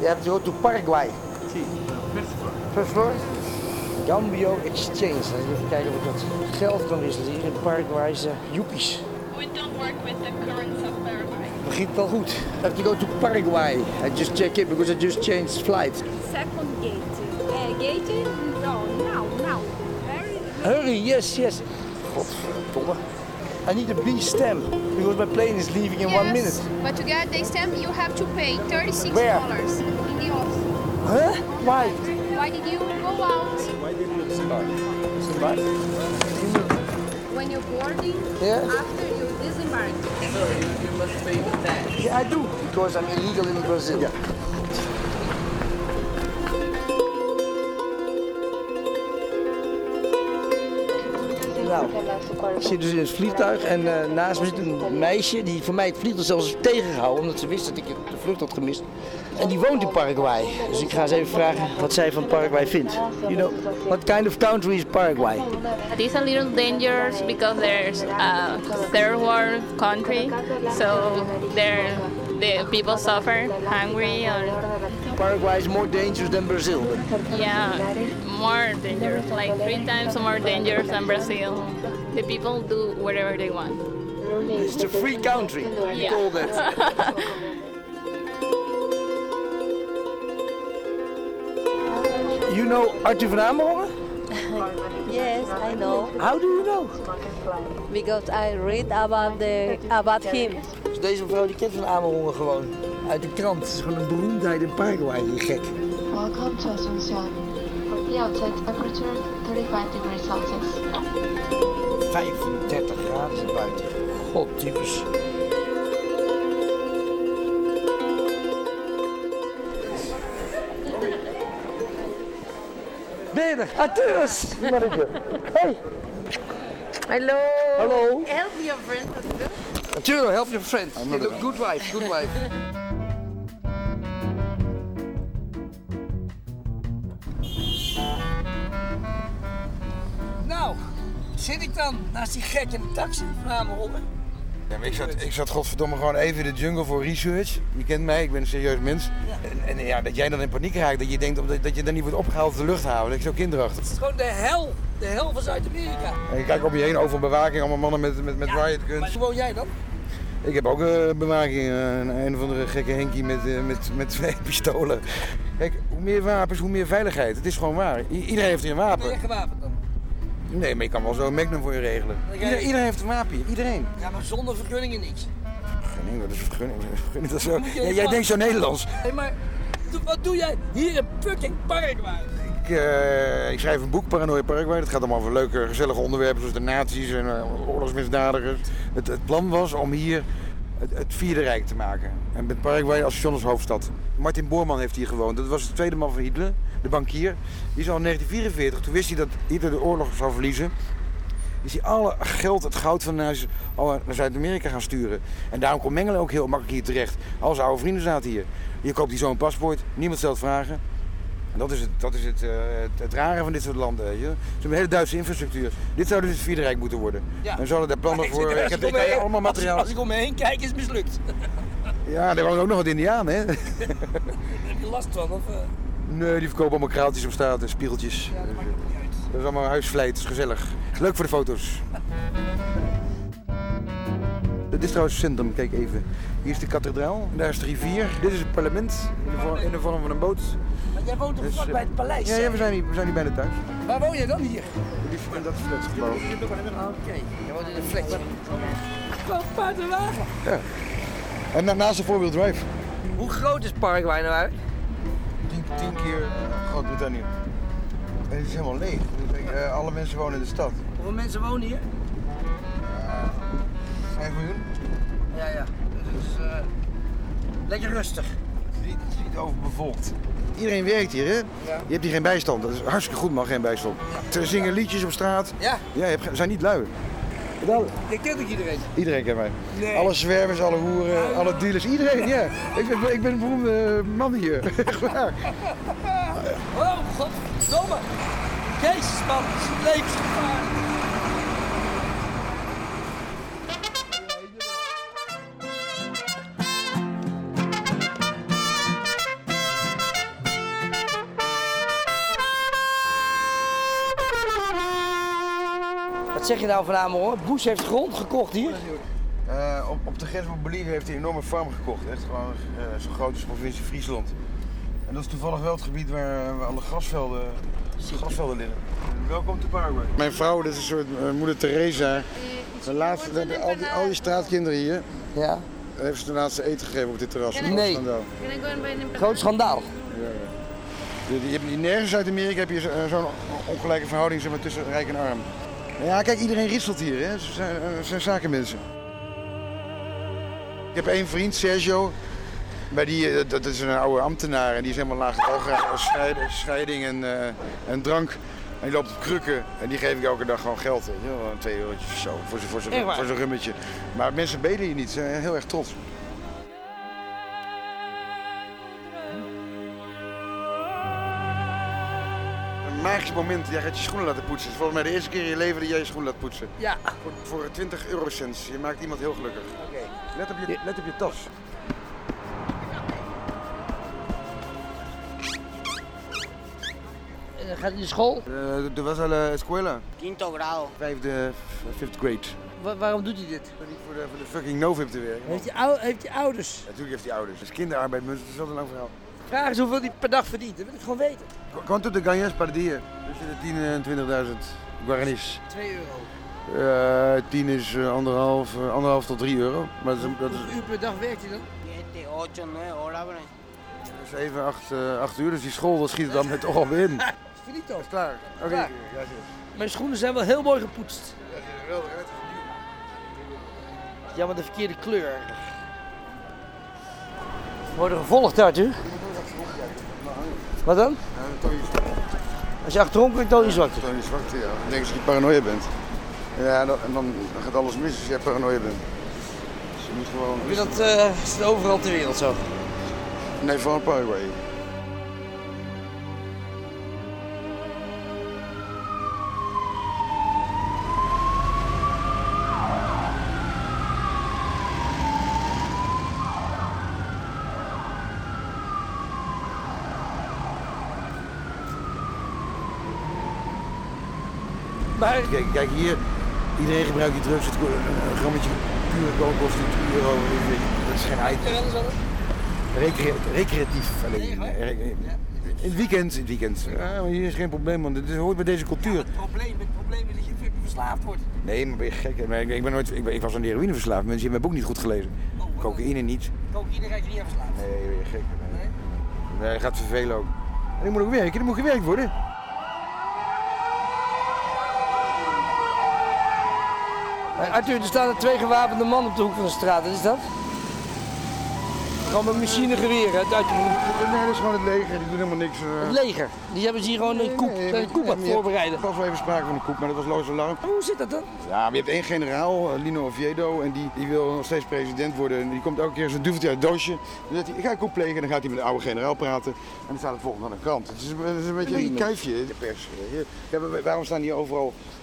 You have to go to Paraguay. First floor? Gambio Exchange. Even kijken of ik dat geld kan wisselen hier in Paraguayse joepies. We don't work with the currency of Paraguay. Begint al goed. I have to go to Paraguay. I just check it because I just changed flight. Second gate. Uh, gate? No, now, now. Very Hurry, yes, yes. Godverdomme. I need a B stamp because my plane is leaving in one minute. But to get the stamp, you have to pay $36 Where? in the office. Huh? Why? Why did you go out? Why did you start? Start? When you're boarding, Yeah. after you disembark. So you must pay the tax. Yeah, I do because I'm illegal in Brazil. Nou, ik zit dus in het vliegtuig en eh, naast me zit een meisje die voor mij het vliegtuig zelfs tegengehouden omdat ze wist dat ik de vlucht had gemist. En die woont in Paraguay. Dus ik ga ze even vragen wat zij van Paraguay vindt. You know, what kind of country is Paraguay? It is a little dangerous because there's a third world country, so there the people suffer hungry or Paraguay is more dangerous than Brazil. yeah, more dangerous, like three times more dangerous than Brazil. The people do whatever they want. It's a free country. You Yeah. call that. You know Arthur van Amerongen? Yes, I know How do you know? because I read about the about him. Dus deze mevrouw die kent van Amerongen gewoon. Uit de krant. Het is gewoon een beroemdheid in Paraguay, die gek. Welcome to Asunción. For the outside temperature 35 degrees Celsius. 35 graden buiten. God, je er? Arthurus! Mannetje. Hey. Hello. Hallo. Help your friend. Arturo, help your friend. You look good wife, good wife. Zit ik dan naast die gek in de taxi? Ja, maar ik, zat, ik zat godverdomme gewoon even in de jungle voor research. Je kent mij, ik ben een serieus mens. En, en ja, dat jij dan in paniek raakt, dat je denkt dat, dat je dan niet wordt opgehaald op de luchthaven. Dat is zo kinderachtig. Het is gewoon de hel, de hel van Zuid-Amerika. En je kijkt om je heen, overal bewaking, allemaal mannen met, met, met riot guns. Maar hoe woon jij dan? Ik heb ook eh, bewaking, eh, een, een of andere gekke Henkie met, eh, met, met twee pistolen. Kijk, hoe meer wapens, hoe meer veiligheid. Het is gewoon waar. I- iedereen heeft hier een Ben je wapen. gewapend? Nee, maar je kan wel zo een magnum voor je regelen. Ieder- iedereen heeft een wapen hier, iedereen. Ja, maar zonder vergunningen niks. Vergunning, wat is een vergunning? Vergunning, dat is zo... Ja, jij denkt zo Nederlands. Hé, maar wat doe jij hier in fucking Paraguay? Ik, eh, ik schrijf een boek, Paranoia Paraguay. Dat gaat allemaal over leuke, gezellige onderwerpen zoals de nazi's en eh, oorlogsmisdadigers. Het, het plan was om hier het, Vierde Rijk te maken. En met Paraguay als als hoofdstad. Martin Boorman heeft hier gewoond. Dat was de tweede man van Hitler, de bankier. Die is al in 1944, toen wist hij dat Hitler de oorlog zou verliezen. Is hij alle geld, het goud van huis naar Zuid-Amerika gaan sturen. En daarom kon Mengelen ook heel makkelijk hier terecht. Al zijn oude vrienden zaten hier. Je koopt hier zo'n paspoort, niemand stelt vragen. En dat is, het, dat is het, eh, het, het rare van dit soort landen. Weet je. Ze hebben een hele Duitse infrastructuur. Dit zou dus het Vierde Rijk moeten worden. Ja. En ze hadden daar plannen voor. Ik heb, ik heen- allemaal materiaal. Als, ik om me heen kijk, is het mislukt. Ja, er wonen ook nog wat Indianen, hè? Daar heb je last van, of... eh? Nee, die verkopen allemaal kraaltjes op straat en spiegeltjes. Ja, dat maakt niet uit. Dat is allemaal huisvleit, dat is gezellig. Leuk voor de foto's. Dit is trouwens het centrum, kijk even. Hier is de kathedraal, daar is de rivier. Dit is het parlement in de vorm van een boot. Jij woont toch Dus, vlak eh, bij het paleis? Ja, ja we, zijn hier, we zijn hier bijna thuis. Waar woon jij dan hier? In dat flatgebouw. Oké, je woont in een flatje. Gewoon paardenwagen. Ja. En na- naast de four-wheel drive. Hoe groot is Paraguay nou uit? Tien, tien keer Groot-Brittannië. En het is helemaal leeg. Eh, alle mensen wonen in de stad. Hoeveel mensen wonen hier? Vijf miljoen? Ja, ja. Dus het is eh, lekker rustig. Het is niet, het is niet overbevolkt. Iedereen werkt hier, hè? Je hebt hier geen bijstand. Dat is hartstikke goed, maar geen bijstand. Ze zingen liedjes op straat. Ja, Ja, je hebt, zijn niet lui. ik ken ook iedereen. Iedereen kent mij. Nee. Alle zwervers, alle hoeren, alle dealers, iedereen, ja. Ik ben, ik ben een beroemde man hier. Echt waar. Oh, godverdomme. Jezus man, het is levensgevaarlijk. Zeg je nou van Amerongen? Bush heeft grond gekocht hier. Eh, op, op de grens van Bolivie heeft hij een enorme farm gekocht. Echt gewoon eh, zo groot als de provincie Friesland. En dat is toevallig wel het gebied waar, waar alle grasvelden, grasvelden liggen. Welkom te Paraguay. Mijn vrouw, dit is een soort eh, moeder Teresa. De laatste, de- de- al, die, al die straatkinderen hier, Ja. heeft ze de laatste eten gegeven op dit terras. Nee. Schandaal. Groot schandaal. Je, je hebt niet nergens uit Amerika heb je zo- zo'n ongelijke verhouding zeg maar, tussen rijk en arm. Ja, kijk, iedereen ritselt hier. Hè. Ze zijn, eh, ze zijn zakenmensen. Ik heb één vriend, Sergio. Bij die, eh, dat is een oude ambtenaar en die is helemaal laag algraag als scheiding, en, eh, en drank. En die loopt op krukken en die geef ik elke dag gewoon geld. weet je wel, Twee eurotjes of zo voor zijn rummetje. Maar mensen beden hier niet, ze zijn heel erg trots. Magisch moment, jij gaat je schoenen laten poetsen. Het is volgens mij de eerste keer in je leven dat jij je schoenen laat poetsen. Ja. Voor, voor 20 eurocents. Je maakt iemand heel gelukkig. Let, op je, let op je tas. Gaat hij naar school. Uh, de was al uh, escuela. Quinto grado. Vijfde, fifth grade. Wa- waarom doet hij dit? Niet voor de, voor de fucking Novib te werken. Heeft hij, ou- heeft hij ouders? Natuurlijk heeft hij ouders. Dus kinderarbeid, mensen, dat is altijd een lang verhaal. Vraag eens hoeveel hij per dag verdient. Dat wil ik gewoon weten. Qu- Quanto te ganas per dia? Tussen de 10 en 20.000 guaranis. 2 euro. Eh 10 is eh, anderhalf, eh, anderhalf tot 3 euro. Maar dat is, dat is Hoeveel uur per dag werkt hij dan? 7, 8, 9 horas, bro. 7, 8, 8 uur. Dus die school dat schiet het dan met toch al in. Dat is niet toch? Klaar. Oké. Klaar. Ja, zit. Mijn schoenen zijn wel heel mooi gepoetst. Ja, ziet er wel uit. Jammer de verkeerde kleur. We worden gevolgd, Arthur. Wat dan? Ja, je Als je achterom kijkt, toon je zwakte. toon je zwakte, ja. Dan denken ze dat je paranoia bent. Ja, en dan, en dan gaat alles mis als jij paranoia bent. Dus je moet gewoon... Dat eh, is het overal ter wereld zo. Nee, van Paraguay. Kijk, kijk hier, iedereen gebruikt die drugs. Het, een, een grammetje pure kook kost 3 euro. Dat is geen item. Recre recreatief alleen. Eh, In het weekend, in het weekend. Ja, maar hier is geen probleem, man. Dit hoort bij deze cultuur. het probleem, het probleem is dat je verslaafd wordt. Nee, maar ben je gek? Ik ik ben nooit, ik, ben- ik was aan de heroïne verslaafd. Mensen hebben mijn boek niet goed gelezen. Cocaïne niet. Cocaïne raak je niet aan verslaafd. Nee, ben je gek? Nee. Nee, gaat vervelen ook. En ik moet ook werken, er moet gewerkt worden. Arthur, er staan er twee gewapende mannen op de hoek van de straat. Wat is dat? Gewoon met machinegeweren uit uit Nee, dat is gewoon het leger, die doen helemaal niks. eh. het leger. Die hebben ze hier gewoon een koep, Nee, een koep aan het voorbereiden. Er was wel even sprake van een koep, maar dat was loos alarm. Maar hoe zit dat dan? Ja, maar je hebt één generaal, eh, Lino Oviedo, en die, die wil nog steeds president worden. En die komt elke keer zijn duveltje uit het doosje. Dan zegt hij, ik ga een koep plegen. En dan gaat hij met de oude generaal praten. En dan staat het volgende aan de krant. Het is, een- het is een beetje een kuifje, de pers. Ja, waarom staan hier overal eh,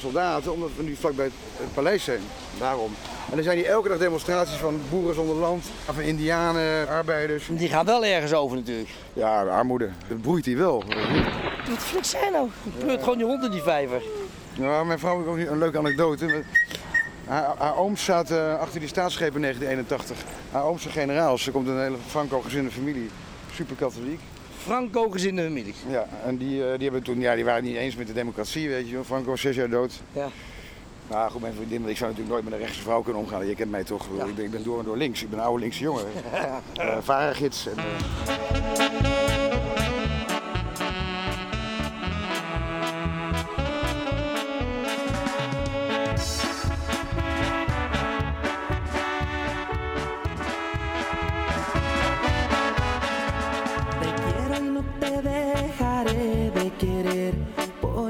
soldaten? Omdat we nu vlakbij het, het paleis zijn. Daarom. En dan zijn hier elke dag demonstraties van boeren zonder land, van indianen, arbeiders. Die gaan wel ergens over natuurlijk. Ja, armoede. Dat broeit hier wel. Wat flik zijn nou? Het pleurt gewoon die hond in die vijver. Ja, mijn vrouw heeft ook een leuke anekdote. Haar, haar oom zat eh, achter die staatsgreep in 1981. Haar oom is een generaal. Ze komt uit een hele Franco-gezinde familie. Super katholiek. Franco gezinde familie. Ja, en die, eh, die, hebben toen, ja, die waren niet eens met de democratie, weet je. Franco was zes jaar dood. Ja. Nou goed, mijn vriendin, ik zou natuurlijk nooit met een rechtse vrouw kunnen omgaan. Je kent mij toch, ik, ben, ik ben door en door links. Ik ben een oude linkse jongen. Eh varengids. En, eh,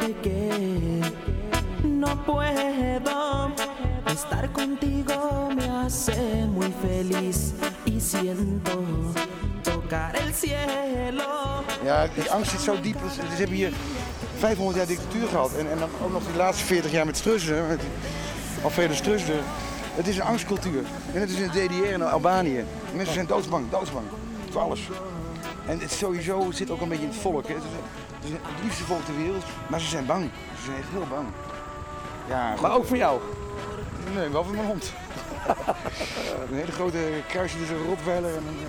porque no puedo estar contigo me hace muy feliz y siento tocar el cielo. Ja, die angst zit zo diep. Ze ze hebben hier 500 jaar dictatuur gehad. En, en dan ook nog die laatste 40 jaar met Strussen. Met Alfredo Strussen. Het is een angstcultuur. En het is in de DDR en Albanië. Mensen zijn doodsbang, doodsbang. Voor alles. En het sowieso zit ook een beetje in het volk. hè. Het is, liefste volk ter wereld. Maar ze zijn bang. Ze zijn echt heel bang. Ja, goed. Maar ook voor jou. Nee, wel voor mijn hond. een hele grote kruisje tussen een Rottweiler en een,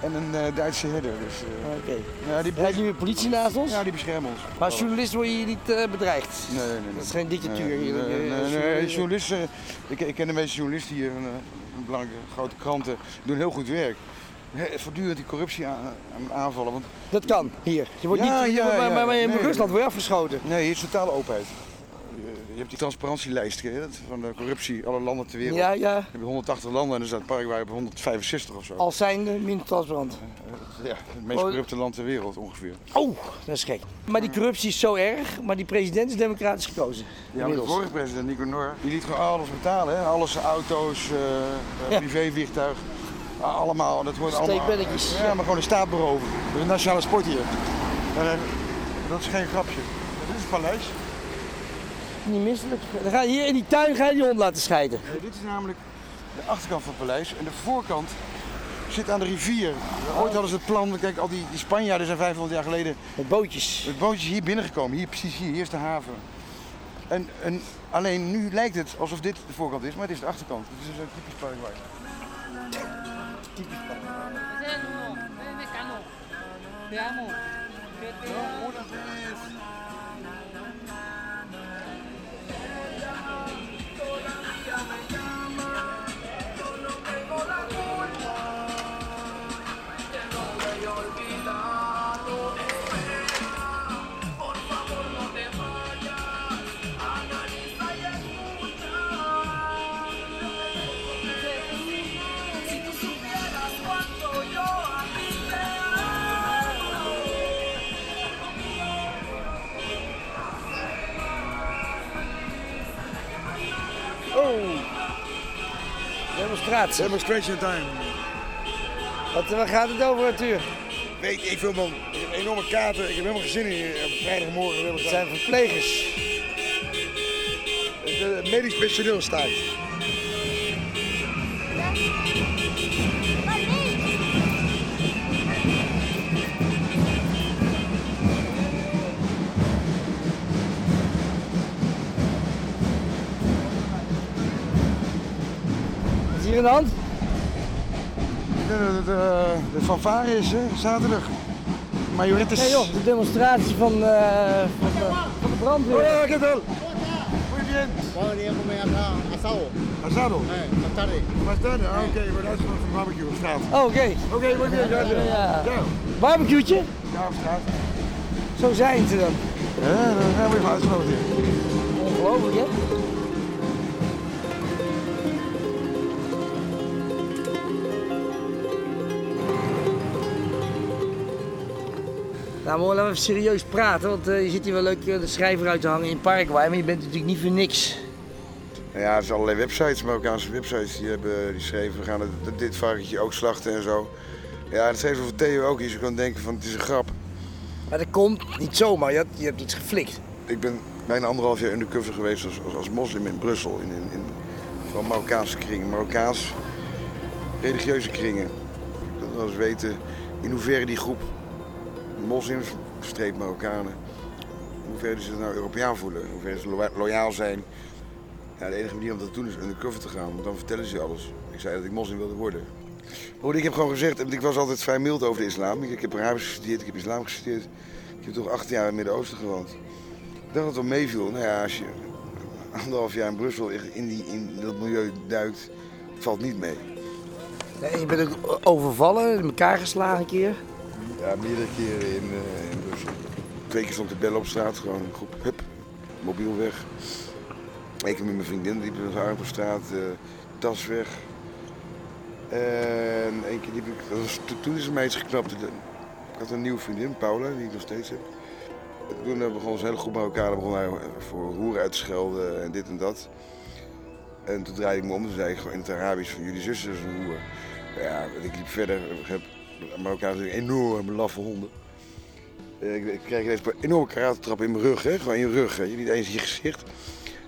en een eh, Duitse herder. Dus, eh, Oké. ja, die, nu weer politie naast ons. ja, die beschermen ons. Maar als journalist word je hier niet eh, bedreigd. Nee, nee, nee. Dat is geen dictatuur hier. nee, nee, nee, journalisten- ik, ik ken de meeste journalisten hier, van, eh, van belangrijke grote kranten, doen heel goed werk. Voortdurend die corruptie aan, aan- aanvallen. Want Dat kan, hier. Je wordt Ja, niet, ja, maar, maar, maar in Nee. Rusland word je afgeschoten. nee, hier is totale openheid. Je, hebt die transparantielijst? Van de corruptie, alle landen ter wereld. Ja, ja. Je 180 landen en dan staat Paraguay op 165 of zo. Als zijnde minder transparant. Ja, het meest Oh. corrupte land ter wereld ongeveer. Oh, dat is gek. Maar die corruptie is zo erg, maar die president is democratisch gekozen. Ja, maar de vorige president, Nico Noor, die liet gewoon alles betalen. Hè? Alles, auto's, eh eh, Ja. Privévliegtuig. A- Allemaal, dat wordt allemaal... Ja, maar gewoon een staat beroven. Dat is een nationale sport hier. Eh, dat is geen grapje. Dit is het paleis. Niet misselijk. Dan ga je hier in die tuin ga je die hond laten scheiden. Dit is namelijk de achterkant van het paleis. En de voorkant zit aan de rivier. Ooit hadden ze het plan, kijk, al die, die Spanjaarden zijn 500 jaar geleden Met bootjes. met bootjes hier binnengekomen. Hier, precies hier, hier is de haven. En, en alleen nu lijkt het alsof dit de voorkant is, maar het is de achterkant. Het is ook typisch Paraguay. Ese es uno, ese es mecano. Te amo. Yo te amo. No, una. Demonstratie. Demonstration time. Wat, waar gaat het over, Arthur? Weet ik veel man. Ik heb een enorme kater. Ik heb helemaal geen zin in op vrijdagmorgen. Het zijn verplegers. Het medisch personeel staat. Wat is hier aan de hand? De, de, de, de fanfare is hè, zaterdag. Majorettes. Nee joh, de demonstratie van, eh, van, de, van de brandweer. Hola, ¿qué tal? Muy bien. Asado, Asado. eh, más tarde. Más tarde? Ah, oké. Okay. Maar dat is van een barbecue op straat. Oh, oké. Oké, muy bien. Ja, ja. Ja. Ja, Barbecue'tje? ja op straat. Zo zijn ze dan. Ja, dan gaan we even uitgenodigd hier. Ongelooflijk hè? Nou, we even serieus praten, want eh, je zit hier wel leuk eh, de schrijver uit te hangen in Paraguay, maar je bent natuurlijk niet voor niks. Nou Ja, er zijn allerlei websites, Marokkaanse websites, die, hebben, die schreven, we gaan het, dit varkentje ook slachten en zo. Ja, dat schreef voor Theo ook. Je kan denken van het is een grap. Maar dat komt niet zomaar, je hebt, je hebt iets geflikt. Ik ben bijna anderhalf jaar undercover geweest als, als, als moslim in Brussel. In, in, in van Marokkaanse kringen, Marokkaans religieuze kringen. Wel eens weten in hoeverre die groep moslims, streep Marokkanen, in hoeverre ze zich nou Europeaan voelen, in hoeverre ze lo- loyaal zijn. Ja, de enige manier om dat te doen is undercover te gaan, want dan vertellen ze alles. Ik zei dat ik moslim wilde worden. Broer, ik heb gewoon gezegd, want ik was altijd vrij mild over de islam. Ik, heb Arabisch gestudeerd, ik heb islam gestudeerd. Ik heb toch acht jaar in het Midden-Oosten gewoond. Ik dacht dat het wel meeviel. Nou ja, als je anderhalf jaar in Brussel in, die, in dat milieu duikt, valt niet mee. Nee, je bent ook overvallen, in elkaar geslagen een keer. Ja, meerdere keren in, eh, in. Twee keer stond de bellen op straat, gewoon een groep, hup, mobiel weg. Eén keer met mijn vriendin, liep haar op straat, eh, tas weg. En één keer liep ik, toen is er mij iets geknapt. Ik had een nieuwe vriendin, Paula, die ik nog steeds heb. Toen eh, begon een hele groep Marokkanen begon hij voor hoeren uit te schelden en dit en dat. En toen draaide ik me om en zei ik gewoon in het Arabisch van jullie zuster is een hoer. Ja, ik liep verder, ik heb Marokkanen zijn enorme laffe honden. Eh, Ik, kreeg ineens een enorme karatentrap in mijn rug, hè? gewoon in je rug, hè? niet eens in je gezicht.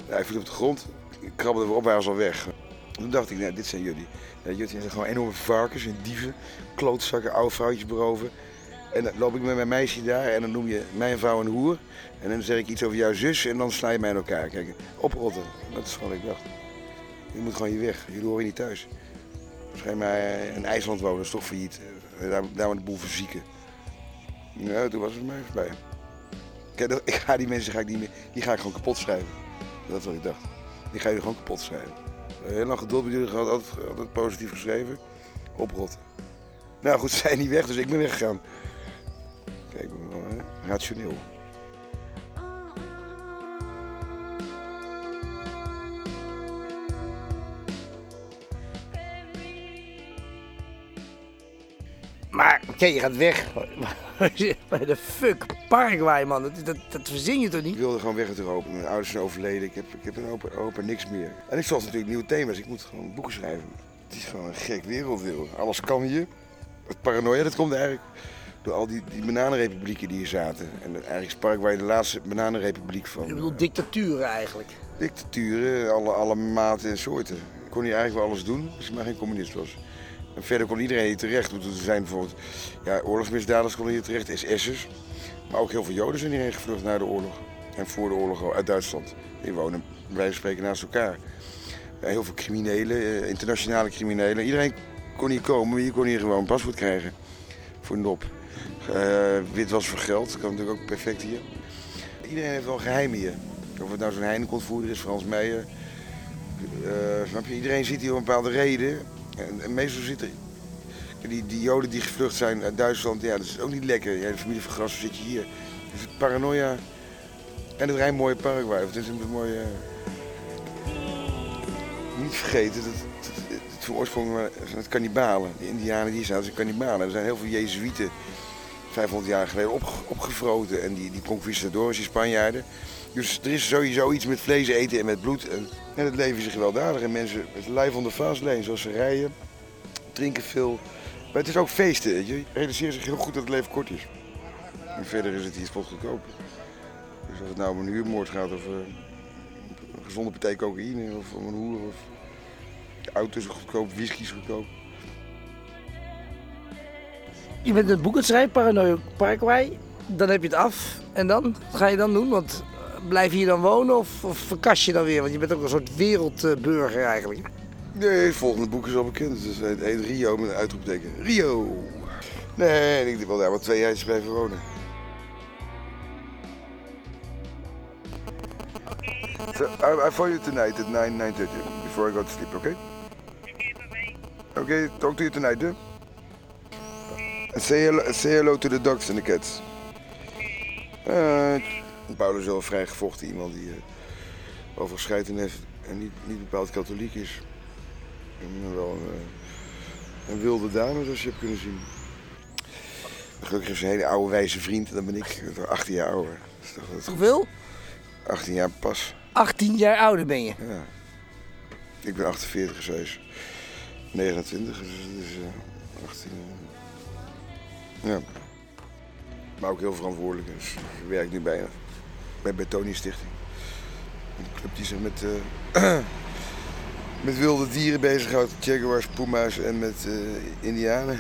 Ja, ik viel op de grond, ik krabbelde weer op, hij was al weg. Toen dacht ik, nou, dit zijn jullie. Ja, jullie zijn gewoon enorme varkens en dieven, klootzakken, oude vrouwtjes beroven. En dan loop ik met mijn meisje daar en dan noem je mijn vrouw een hoer. En dan zeg ik iets over jouw zus en dan sla je mij in elkaar. Kijk, oprotten. Dat is wat ik dacht. Je moet gewoon hier weg. Jullie horen niet thuis. Waarschijnlijk maar in IJsland wonen, dat is toch failliet. Eh, Daar, daar maar de boel verzieken. Ja, toen was het mij voorbij. Kijk, ik ga die mensen ga ik niet meer, die ga ik gewoon kapot schrijven. Dat is wat ik dacht. Die ga je gewoon kapot schrijven. Heel lang geduld met jullie gehad, altijd, altijd positief geschreven. Oprotten. Nou goed, ze zijn niet weg, dus ik ben weggegaan. Kijk, hè, rationeel. Oké, je gaat weg. Bij de fuck, Paraguay, man. Dat, dat, dat verzin je toch Ik niet? wilde gewoon weg uit Europa. Mijn ouders zijn overleden. Ik heb, ik heb in Europa, Europa niks meer. En ik zocht natuurlijk nieuwe thema's. Ik moet gewoon boeken schrijven. Het is gewoon een gek werelddeel. Alles kan hier. Het paranoia, dat komt eigenlijk door al die, die bananenrepublieken die hier zaten. En eigenlijk is Paraguay de laatste bananenrepubliek van Je bedoelt dictaturen eigenlijk. dictaturen, alle, alle maten en soorten. Ik kon hier eigenlijk wel alles doen, als ik maar geen communist was. Verder kon iedereen hier terecht. Want Er zijn bijvoorbeeld ja, oorlogsmisdadigers konden hier terecht, SS'ers. Maar ook heel veel Joden zijn hierheen gevlucht na de oorlog. En voor de oorlog uit Duitsland. Die wonen, wij spreken naast elkaar. Heel veel criminelen, eh, internationale criminelen. Iedereen kon hier komen, maar je kon hier gewoon een paspoort krijgen. Voor nop. Eh witwas voor geld, kan natuurlijk ook perfect hier. Iedereen heeft wel geheim hier. Of het nou zo'n Heineken-ontvoerder is, Frans Meijer. Eh, snap je? Iedereen ziet hier een bepaalde reden. En, en meestal zit er... Die, die Joden die gevlucht zijn uit Duitsland, ja, dat is ook niet lekker. Ja, de familie van Grassen zit je hier. Het paranoia... En het rij mooie Paraguay. Het is een mooie... Niet vergeten, dat, dat, het van oorsprong eh, het kannibalen. De indianen die zaten, zijn kannibalen. Er zijn heel veel Jezuïeten 500 jaar geleden opge- opgevroten. En die, die conquistadores, die Spanjaarden. Dus er is sowieso iets met vlees eten en met bloed. En, het leven is geweldadig. En mensen het lijf onder vast leen, zoals ze rijden, drinken veel. Maar het is ook feesten, je. Realiseert zich heel goed dat het leven kort is. En verder is het hier spotgoedkoop. Dus of het nou om een huurmoord gaat of eh, een gezonde partij cocaïne of om een hoer of auto's goedkoop, whisky is goedkoop. Je bent het boek aan het schrijven, Paranoia Paraguay. Dan heb je het af. En dan? Wat ga je dan doen? Want blijf je hier dan wonen of, of verkast je dan weer? Want je bent ook een soort wereldburger eigenlijk. Nee, het volgende boek is al bekend. Het heet, heet Rio met een uitroepteken. Rio! Nee, ik wil daar wel twee jaar blijven wonen. So, I, I phone you tonight at 9, 9.30 before I go to sleep, okay? Okay, talk to you tonight? And say hello, say hello to the dogs and the cats. Uh, Paulus is wel een vrij gevochten iemand die uh, over heeft en niet, niet bepaald katholiek is. En wel een, eh, een wilde dame, zoals je hebt kunnen zien. Gelukkig is een hele oude wijze vriend, en dan ben ik toch 18 jaar ouder. Dat is toch, dat is Hoeveel? 18 jaar pas. 18 jaar ouder ben je. Ja. Ik ben 48 geweest. 29, dus is eh, 18. eh. Ja. Maar ook heel verantwoordelijk. Dus ik werk nu bij, bij Betoni Stichting. Een club die zich met, eh, met wilde dieren bezighoudt. Jaguars, puma's en met eh, indianen.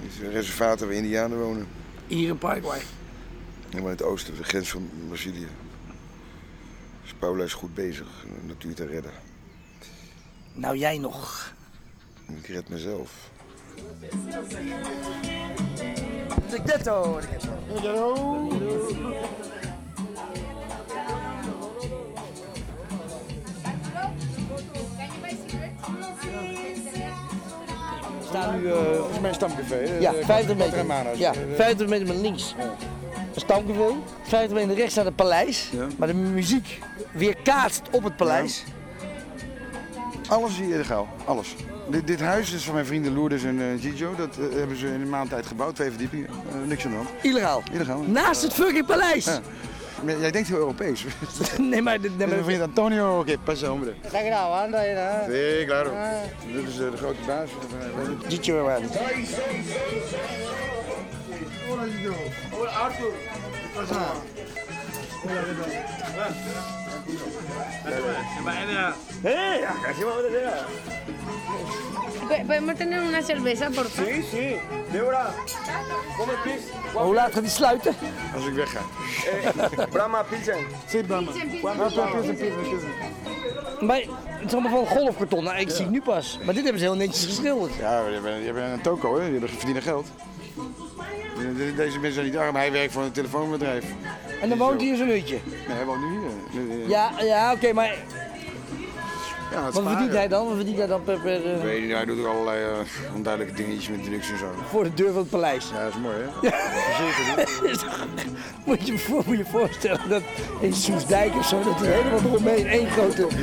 Het is een reservaat waar indianen wonen. Hier in Paraguay. Helemaal in het oosten, de grens van Brazilië. Dus Paula is goed bezig om de natuur te redden. Nou, jij nog. Ik red mezelf. De ghetto. Staan nu, uh, volgens mij een stamcafé. hè? Ja, De 50 meter. Ja, Eh, 50 meter met links. Een stamcafé. 50 meter rechts staat het paleis. Maar de muziek weerkaatst op het paleis. Alles is hier illegaal, alles. Dit, dit huis is van mijn vrienden Lourdes en eh, Gigio. Dat eh, hebben ze in een maand tijd gebouwd, twee verdiepingen. Eh, niks aan de hand. Illegaal. Illegaal. Naast het fucking paleis. Ja. Maar Jij denkt heel Europees. nee, maar... Nee, Dit vriend Antonio. Oké, pas hombre. Está grabando ahí, ¿no? Sí, claro. Dit is eh, de grote baas. Man. Hola, Gillo. Hola, Arthur. Hola, ¿qué tal? ¡Eh! Casi vamos a tener. ¿Podemos tener una cerveza, por favor? Sí, sí. Débora, come please. Hoe laat gaat hij sluiten? Als ik wegga. Eh, Brahma Pilsen. Zit dan. Maar het is allemaal van golfkarton. Nou, ik zie het nu pas. Maar dit hebben ze heel netjes geschilderd. Ja, je bent, je bent een toko, hè? Die verdienen geld. De- Deze mensen zijn niet arm, hij werkt voor een telefoonbedrijf. En dan woont hij in zo'n hutje. Nee, hij woont nu hier. Ja, ja oké, maar ja het wat verdient hij dan? Wat verdient hij dan per, per, eh, Ik weet niet, hij doet ook allerlei eh, onduidelijke dingetjes met drugs en zo. voor de deur van het paleis? Ja, dat is mooi, hè? Zeker. moet, je, moet je voorstellen dat in Soesdijk of zo, dat er helemaal eromheen één grote...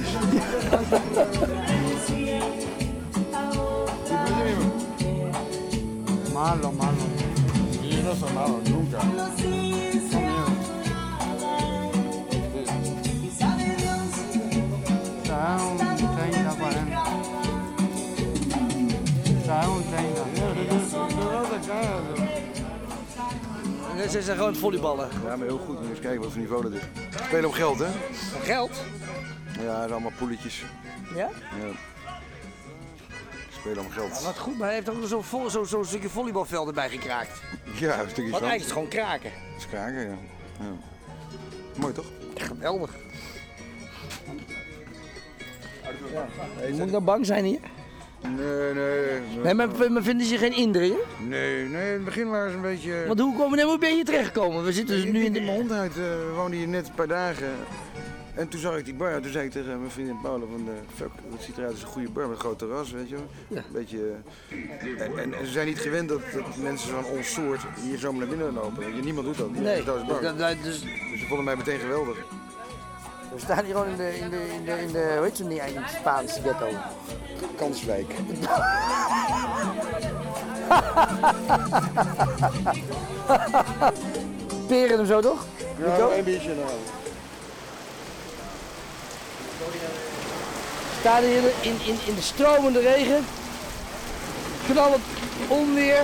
Malo, malo. Sí, no son malos, nunca. Trae un 30, 40. Trae un 30. Ze zijn gewoon volleyballen. Ja, maar heel goed. Eens kijken wat voor niveau dat is. Spelen om geld, hè? Geld? Ja, dat zijn allemaal poeletjes. Ja? Ja. Spelen om geld. Wat goed, maar hij heeft ook zo'n zo, zo, zo stukje volleybalveld erbij gekraakt. Ja, een stukje Want eigenlijk is het gewoon kraken. Dat is kraken, ja. ja. Mooi toch? Geweldig. Moet ik nou bang zijn hier? Nee, nee. Nee, maar, maar vinden ze geen indringen? Nee, nee, in het begin waren ze een beetje... Want hoe, komen, hoe ben je hier terechtgekomen? We zitten dus Ik nu in de... mijn hond uit. we woonden hier net een paar dagen. En toen zag ik die bar. Toen zei ik tegen mijn vriendin Paula van... de fuck, dat ziet eruit als een goede bar met een groot terras, weet je wel. Ja. Een beetje... eh, en, en, en ze zijn niet gewend dat, dat mensen van ons soort hier zomaar naar binnen lopen. Niemand doet dat. Nee, dat is dat- dat- dus Dus ze vonden mij meteen geweldig. we staan hier gewoon in de, in de, in de, in de hoe heet ze niet eigenlijk, Spaanse ghetto. Kanswijk. Peren hem zo toch? Nico? een beetje nou. We staan hier in, in, in de stromende regen. Knallend onweer.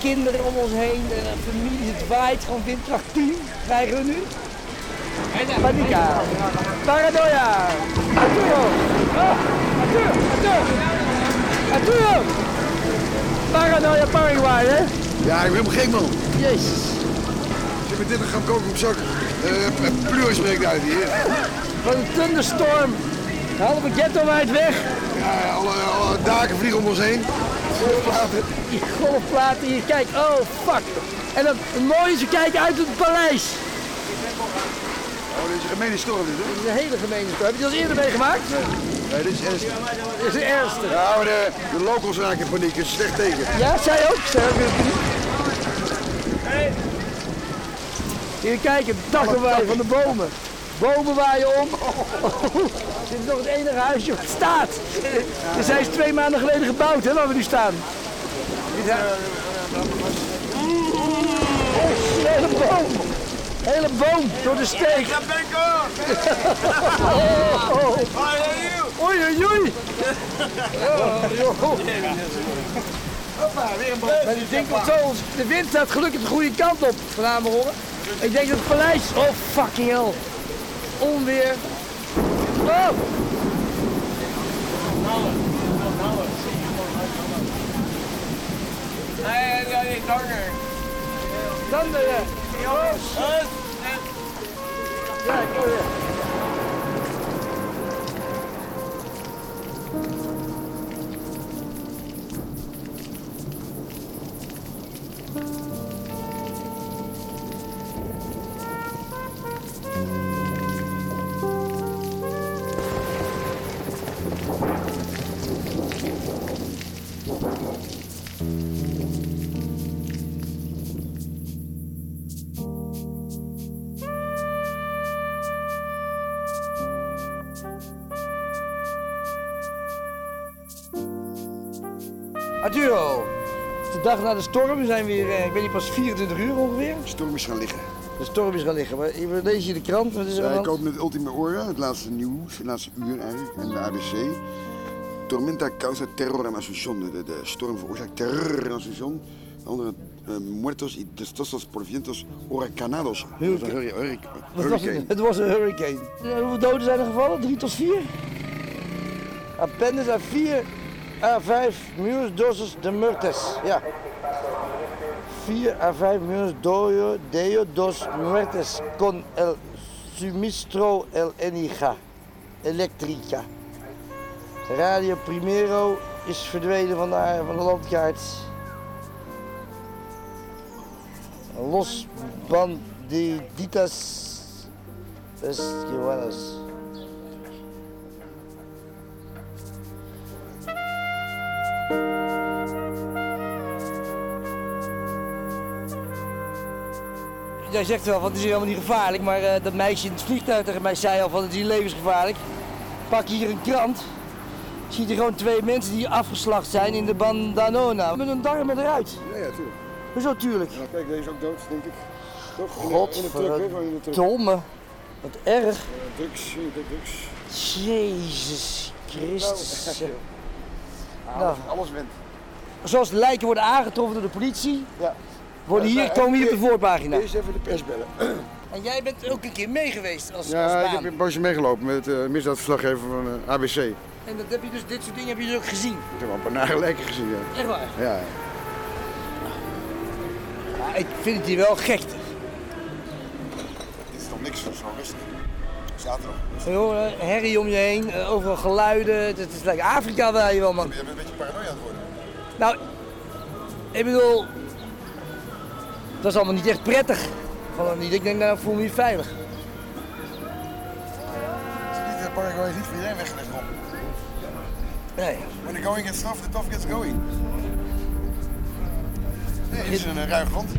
Kinderen om ons heen, de familie, het waait, gewoon windkracht 10 krijgen we nu. Panika. Paranoia. Arturo. Oh, Arturo, Arturo. Arturo. Paranoia Paraguay, hè? Ja, ik ben helemaal gek man. Jezus. Als je met dit gaan koken op zak. Uh, Pleur spreekt uit hier. Van een thunderstorm. De halve ghetto waait weg. Ja, alle, alle daken vliegen om ons heen. Golfplaten. Die golfplaten hier, kijk, oh fuck. En dat, mooie is, we kijken uit het paleis. Oh, dit is een gemene storm dit, hè? Dat is een hele gemene storm. Heb je die al eens eerder meegemaakt? Nee, dit is ernstig. Dit is de ergste. Ja, maar de, de locals raken in paniek. Het is slecht teken. Ja, zij ook. Zij ook in paniek. Hier, kijk, het dakkenwaai van de bomen. Bomen waaien om. Dit is nog het enige huisje wat staat. Dit zijn ze twee maanden geleden gebouwd, hè, waar we nu staan. Oh, hele boom. Hele boom door de steek. Oh, oh. Oei, oei, oei. Joh. Maar die ding komt zo, de wind staat gelukkig de goede kant op vanavond horen. Ik denk dat het paleis, oh fucking hell. Onweer. Oh. Nee, dat is donker. Donderen. Ja, ik hoor je. De dag na de storm, we zijn weer, eh, ik weet niet, pas 24 uur ongeveer. De storm is gaan liggen. De storm is gaan liggen. Maar we lezen hier de krant, wat is er aan de hand? met Ultima Hora, het laatste nieuws, het laatste uur eigenlijk, en de ABC. Tormenta causa terror en Asunción. De, de storm veroorzaakt terror in Asunción. Onder eh, muertos y destrozados por vientos huracanados. Dat was een hurri- hurri- Wat was het? hurricane. Het was een hurricane. Eh, Hoeveel doden zijn er gevallen? Drie tot vier? Apenas a vier a vijf miljoen dosis de muertes. Ja. 4 a 5 millones doyo, de dos muertes con el suministro el energía electrica. Radio Primero is verdwenen van de, van de landkaart. Los bandiditas esquivadas. Jij zegt wel van het is helemaal niet gevaarlijk, maar eh, dat meisje in het vliegtuig tegen mij zei al van het is levensgevaarlijk. Pak hier een krant. Ziet er gewoon twee mensen die afgeslacht zijn in de bandanona. Met hun darmen eruit. Ja, ja, tuurlijk. Hoezo tuurlijk? Ja, kijk, deze is ook dood, denk ik. Godverdomme. Wat erg. Ja, drugs, ja, drugs. Jezus Christus. Nou. alles- Alles wint. Zoals de lijken worden aangetroffen door de politie, Ja. Worden hier, komen hier op de voorpagina. Eerst even de pers bellen. En jij bent ook een keer mee geweest als, als Ja, ik baan. heb een poosje meegelopen met uh, misdaadverslaggever van eh, ABC. Ik En dat heb je dus, dit soort dingen heb je dus ook gezien. heb wel een paar nare lijken gezien, ja. Echt waar. Ja, Ja, ik vind het hier wel gek. dit is toch niks zo rustig. Zaterdag. Joh, eh, herrie om je heen, eh, overal geluiden. Het, het is lekker Afrika wel je wel, man. Je bent een beetje paranoia aan het worden. Nou, ik bedoel, dat is allemaal niet echt prettig. Gewoon niet. Ik denk, nou, ik voel me niet veilig. Het is niet, uh, Paraguay is niet voor iedereen weggelegd. Nee. When the going gets tough, the tough gets going. Nee, het is een uh, ruig land.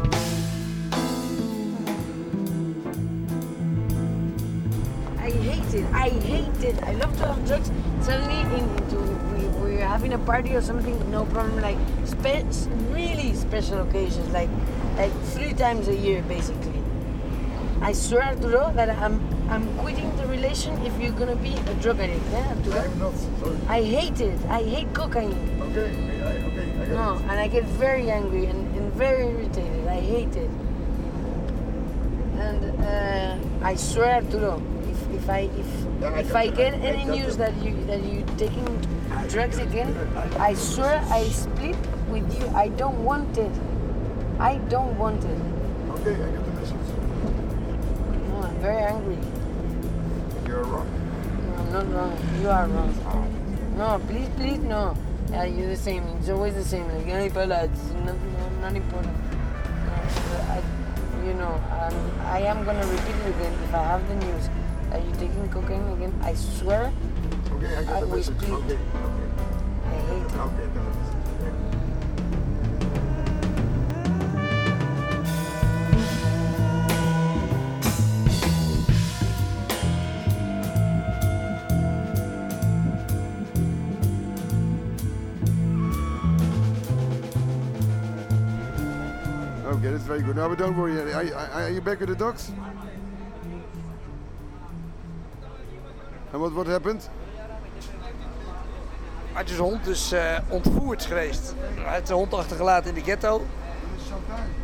I hate it. I hate it. I love to have drugs. Suddenly, in, into, we, we're having a party or something, no problem. Like spe- really special occasions, like like three times a year, basically. I swear, Arturo, that I'm I'm quitting the relation if you're gonna be a drug addict. Yeah, Arturo? I'm not, sorry. I hate it. I hate cocaine. Okay, I, okay, I No, and I get very angry and, and very irritated. I hate it. And uh, I swear, Arturo, if, if I if Yeah, if I get I- I any news that you that you taking drugs again, I swear I split with you. I don't want it. I don't want it. Okay, I got the message. No, I'm very angry. You're wrong. No, I'm not wrong. You are wrong. No, please, please, no. Yeah, you're the same. It's always the same. Like, any fella, it's not, no, not important. No, I, you know, um, I am gonna repeat it again. If I have the news that you're taking cocaine again, I swear Okay, I got I the message. Okay, okay. I hate it. Okay, very good. No, but don't worry. Are, are, are you back with the dogs? And what, what happened? Artjes hond is eh, ontvoerd geweest. Hij heeft zijn hond achtergelaten in de ghetto.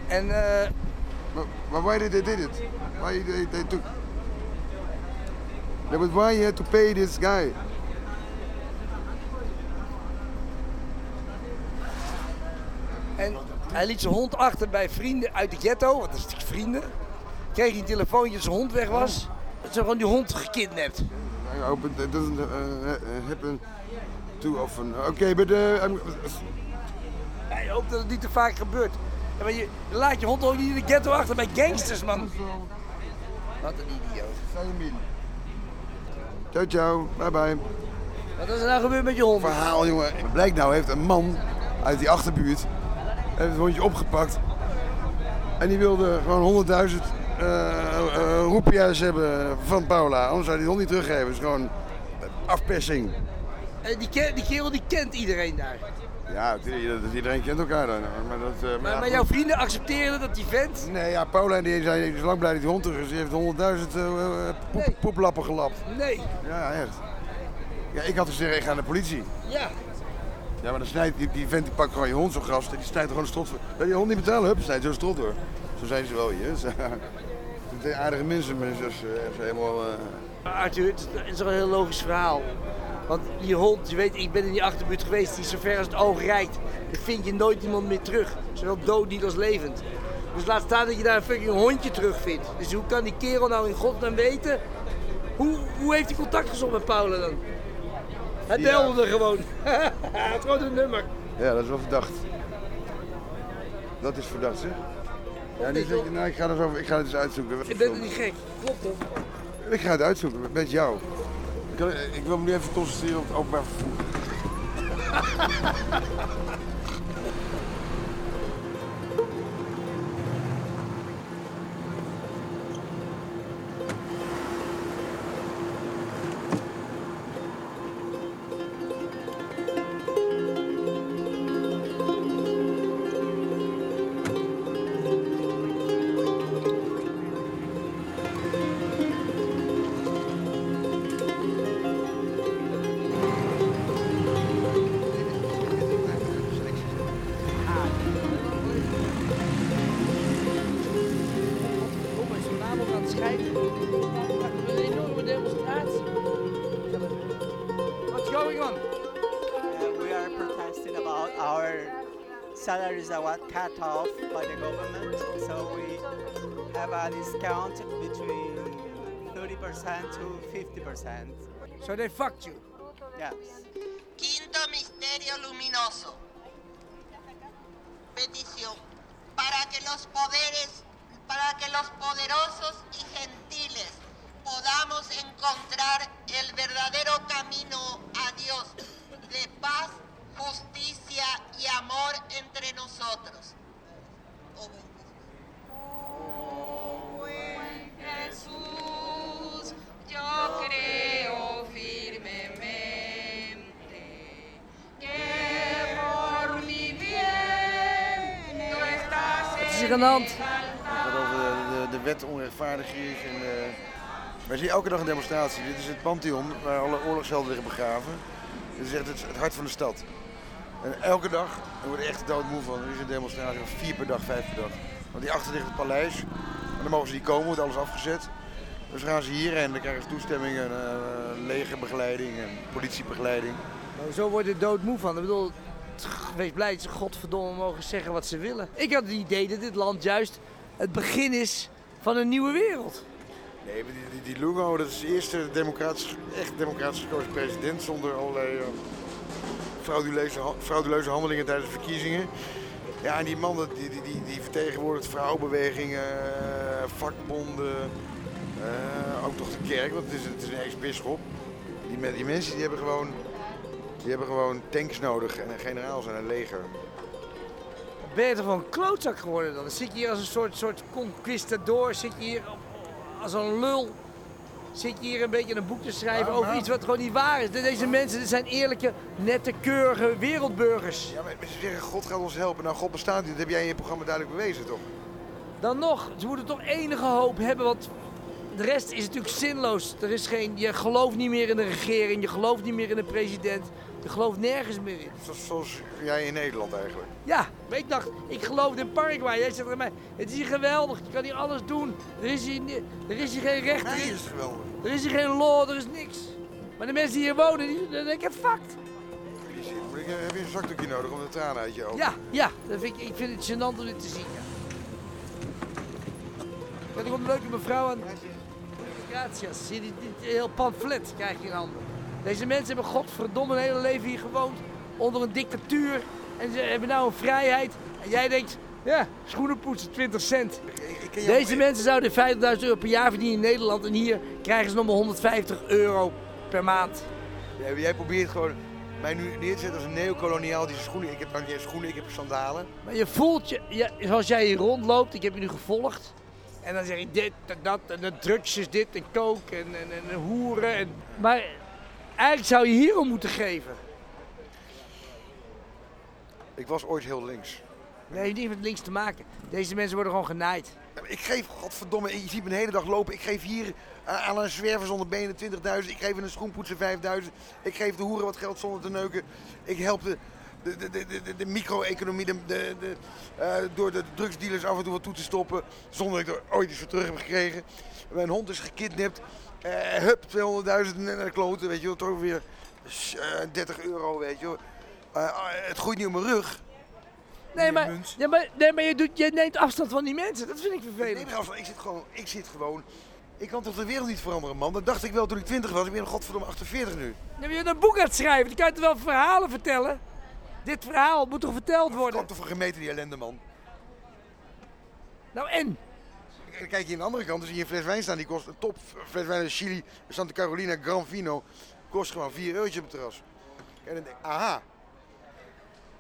En eh, But, but why did they did it? Why they, they took? Yeah, but why you had to pay this guy? En hij liet zijn hond achter bij vrienden uit de ghetto, want dat is vrienden. Kreeg hij een telefoontje dat zijn hond weg was. Ze hebben gewoon die hond gekidnapt. I hope it doesn't uh, ha- happen too often. Okay, but uh, I'm, Hij hoopt dat het niet te vaak gebeurt. Ja, maar je laat je hond ook niet in de ghetto achter bij gangsters, man. Wat een idioot. ciao ciao, bye bye. Wat is er nou gebeurd met je hond? Verhaal, jongen. Blijkt nou heeft een man uit die achterbuurt heeft het hondje opgepakt. En die wilde gewoon 100.000 uh, uh, roepia's hebben van Paula. Anders zou hij die hond niet teruggeven. Het is gewoon afpersing. Eh, die, ke- die kerel die kent iedereen daar. Ja, dat- iedereen kent elkaar dan. Maar, dat, Maar, maar jouw vrienden accepteren dat die vent? Nee, ja, Paula en die zijn zo lang blij dat die hond terug is. Die heeft 100.000 uh, poep, Nee. poeplappen gelapt. Nee. Ja, echt. Ja, ik had gezegd, ik ga naar de politie. Ja. Ja, maar dan snijdt die, vent die pakt gewoon je hond zo gras. Die snijdt gewoon een strot voor. Wil je hond niet betalen? Hup, snijdt zo'n strot door. Zo zijn ze wel hier. Het zijn aardige mensen, maar ze helemaal... eh, Arthur, het is een heel logisch verhaal. Want die hond, je weet, ik ben in die achterbuurt geweest, die zo ver als het oog reikt, dan vind je nooit iemand meer terug. Zowel dood niet als levend. Dus laat staan dat je daar een fucking hondje terugvindt. Dus hoe kan die kerel nou in godsnaam weten? Hoe, hoe heeft hij contact gezocht met Paula dan? Hij Ja. belde er gewoon. Had gewoon een nummer. Ja, dat is wel verdacht. Dat is verdacht, zeg. Ja, niet dat je, nou, ik ga, er zo, ik ga het eens uitzoeken. Je bent er niet gek, klopt toch? Ik ga het uitzoeken met jou. Ik, ik wil me nu even concentreren op het openbaar vervoer. cut off by the government. So we have a discount between 30% to 50%. So they fucked you? Yes. Quinto misterio luminoso. Petición. Para que los poderes, para que los poderosos y gentiles podamos encontrar el verdadero camino a Dios de paz, justicia y amor entre nosotros. Jesús, yo creo firmemente que por mi bien tú estás de hand? Het gaat over de, de, de wet onrechtvaardig is. En, eh, wij zien elke dag een demonstratie. Dit is het Pantheon waar alle oorlogshelden liggen begraven. Dit is echt het, het hart van de stad. En elke dag, er wordt echt doodmoe van, er is een demonstratie van vier per dag, vijf per dag. Want die achter ligt het paleis. En dan mogen ze niet komen, wordt alles afgezet. Dus gaan ze hierheen en dan krijgen ze toestemming en eh, legerbegeleiding en politiebegeleiding. Nou, zo word je doodmoe van. Ik bedoel, wees blij dat ze godverdomme mogen zeggen wat ze willen. Ik had het idee dat dit land juist het begin is van een nieuwe wereld. Die, die, Lugo, dat is de eerste democratisch, echt democratisch gekozen president zonder allerlei eh, frauduleuze, frauduleuze handelingen tijdens de verkiezingen. Ja, en die man die, die, die, die vertegenwoordigt vrouwenbewegingen, eh, vakbonden, eh, ook toch de kerk, want het is, het is een ex-bisschop. Die, die mensen die hebben, gewoon, die hebben gewoon tanks nodig en een generaals en een leger. Ben je toch gewoon een klootzak geworden dan? Dan zit je hier als een soort, soort conquistador, zit je hier als een lul. Zit je hier een beetje een boek te schrijven over iets wat gewoon niet waar is. Deze mensen dit zijn eerlijke, nette, keurige wereldburgers. Ja, maar ze zeggen God gaat ons helpen. Nou, God bestaat niet. Dat heb jij in je programma duidelijk bewezen, toch? Dan nog, ze moeten toch enige hoop hebben, want de rest is natuurlijk zinloos. Er is geen, je gelooft niet meer in de regering, je gelooft niet meer in de president, je gelooft nergens meer in. Zoals, jij in Nederland eigenlijk. Ja, maar ik dacht, ik geloof in Paraguay. Jij zegt tegen mij, het is hier geweldig, je kan hier alles doen. Er is hier, er is hier geen recht, Nee, is, geweldig. er is hier geen law, er is niks. Maar de mensen die hier wonen, die dan denk ik, fucked. Ik, heb je een zakdoekje nodig om de tranen uit je ogen? Ja, ja, dat vind ik, ik vind het gênant om dit te zien. Ja. Er komt een leuke mevrouw aan. Gracias. Zie je, heel pamflet krijg je in handen. Deze mensen hebben godverdomme een hele leven hier gewoond. Onder een dictatuur. En ze hebben nou een vrijheid. En jij denkt, ja, schoenen poetsen, 20 cent. jou- Deze mensen zouden 50.000 euro per jaar verdienen in Nederland. En hier krijgen ze nog maar 150 euro per maand. Ja, jij probeert gewoon mij nu neer te zetten als een neocoloniaal die zijn schoenen. Ik heb niet eens schoenen, ik heb sandalen. Maar je voelt je, ja, zoals jij hier rondloopt, ik heb je nu gevolgd. En dan zeg je dit en dat en de drugs is dit en coke en, en, en hoeren. En, maar eigenlijk zou je hierom moeten geven. Ik was ooit heel links. Nee, heeft niet met links te maken. Deze mensen worden gewoon genaaid. Ik geef, godverdomme, je ziet me de hele dag lopen. Ik geef hier aan een zwerver zonder benen 20.000. Ik geef een schoenpoetser 5.000. Ik geef de hoeren wat geld zonder te neuken. Ik help de de, de, de, de, micro-economie, de, de, de, eh, door de drugsdealers af en toe wat toe te stoppen, zonder dat ik er ooit iets voor terug heb gekregen. Mijn hond is gekidnapt, hup, 200.000 naar de kloten, weet je wel, toch weer eh, 30 euro, weet je wel. Eh, ah, het groeit niet op mijn rug. Nee, maar, ja, maar, nee, maar je, doet, je neemt afstand van die mensen. Dat vind ik vervelend. Nee, maar afstand, ik zit gewoon, ik zit gewoon, ik kan toch de wereld niet veranderen, man. Dat dacht ik wel toen ik 20 was, ik ben godverdomme 48 nu. Nee, maar je bent een boek aan het schrijven. Die kan je toch wel verhalen vertellen? Dit verhaal moet toch verteld worden? Komt toch van gemeten die ellende, man. Nou en? Dan kijk je aan de andere kant, dus hier een fles wijn staan, die kost een top fles wijn uit Chili, Santa Carolina Gran Vino, kost gewoon 4 eurotjes op het terras. En dan denk ik, aha.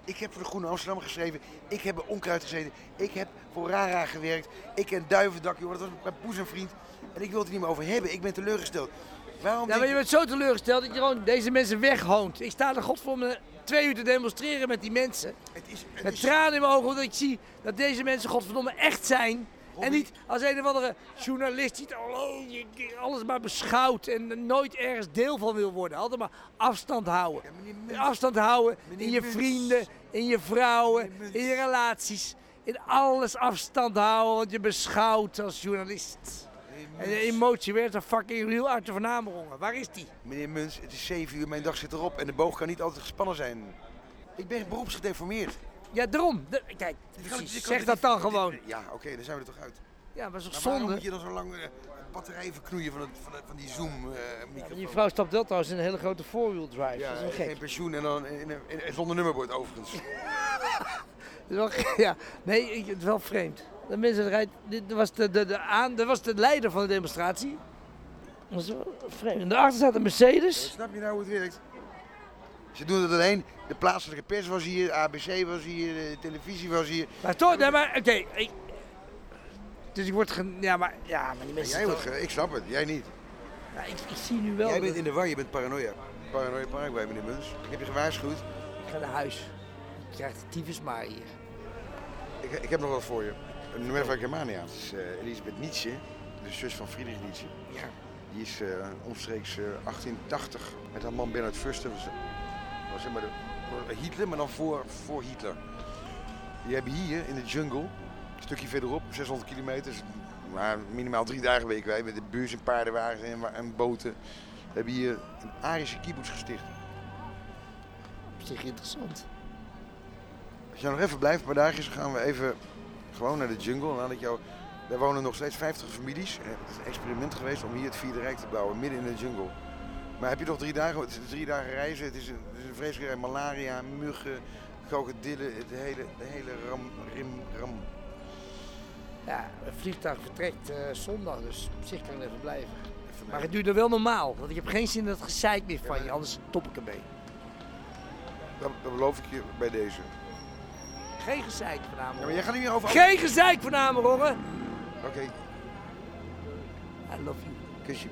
Ik heb voor de Groene Amsterdam geschreven, ik heb bij Onkruid gezeten, ik heb voor Rara gewerkt, ik ken Duivendak, joh, dat was mijn boezemvriend. En ik wil het er niet meer over hebben, ik ben teleurgesteld. Waarom Ja, maar je bent zo teleurgesteld dat je gewoon deze mensen weghoont. Ik sta er godverdomme twee uur te demonstreren met die mensen. Het is, Met tranen in mijn ogen, omdat ik zie dat deze mensen godverdomme echt zijn. En niet als een of andere journalist die al- alles maar beschouwt en nooit ergens deel van wil worden. Altijd maar afstand houden. Afstand houden in je vrienden, in je vrouwen, in je relaties. In alles afstand houden, want je beschouwt als journalist. En de emotie werd een fucking real uit de Van Amerongen. Waar is die? Meneer Muns, het is 7 uur, mijn dag zit erop en de boog kan niet altijd gespannen zijn. Ik ben beroepsgedeformeerd. Ja, daarom. De- kijk, precies. zeg dat dan gewoon. Ja, oké, dan zijn we er toch uit. Ja, maar dat is toch waarom zonde? moet je dan zo lang eh, batterijen verknoeien van, het, van, het- van die Zoom-microfoon? Die vrouw stapt wel trouwens in een hele grote four-wheel drive. ja, dat is geen pensioen en dan in, in, in- zonder nummerbord overigens. Dat is wel gek, ja. Nee, het is wel vreemd. De mensen rijden, dit was de, de, de, aan, dat was de leider van de demonstratie. Dat wel vreemd. En daarachter staat een Mercedes. Snap je nou hoe het werkt? Ze doen het alleen. De plaatselijke pers was hier, ABC was hier, de televisie was hier. Maar toch, nee, maar oké. ik- dus ik word gen... Ja, maar, ja, maar die En mensen... jij wordt, ge- ik snap het, jij niet. Ja, ik, ik zie nu wel... Jij dat- bent in de war, je bent paranoia. Paranoia Paraguay, meneer Muns. Ik heb je gewaarschuwd. Ik ga naar huis. Je krijgt de tyfus maar hier. Ik, ik heb nog wat voor je. Een Nueva Germania. Het is eh, Elisabeth Nietzsche, de zus van Friedrich Nietzsche. Ja. Die is eh, omstreeks eh, 1880 met haar man Bernhard Fuster. Zeg maar de, Hitler, maar dan voor, voor Hitler. Die hebben hier in de jungle, een stukje verderop, 600 kilometer, maar minimaal drie dagen week wij, met de bus en paardenwagens en, en boten, hebben hier een Arische kibbutz gesticht. Op zich interessant. Als jij nog even blijft, dagjes, dan gaan we even gewoon naar de jungle. Nadat jou, daar wonen nog steeds 50 families. Eh, Het is een experiment geweest om hier het Vierde Rijk te bouwen, midden in de jungle. Maar heb je nog drie dagen, het is drie dagen reizen, het is een vreselijke. Malaria, muggen, krokodillen, het hele, de hele ram, rim, ram. Ja, het vliegtuig vertrekt eh, zondag, dus op zich kan ik even blijven. Maar het duurt er wel normaal, want ik heb geen zin in dat gezeik meer van je, anders top ik ermee. Dat, dat beloof ik je bij deze. Geen gezeik van Ja, maar jij gaat niet meer over... Geen gezeik van Amerongen! Oké, I love you. kusje.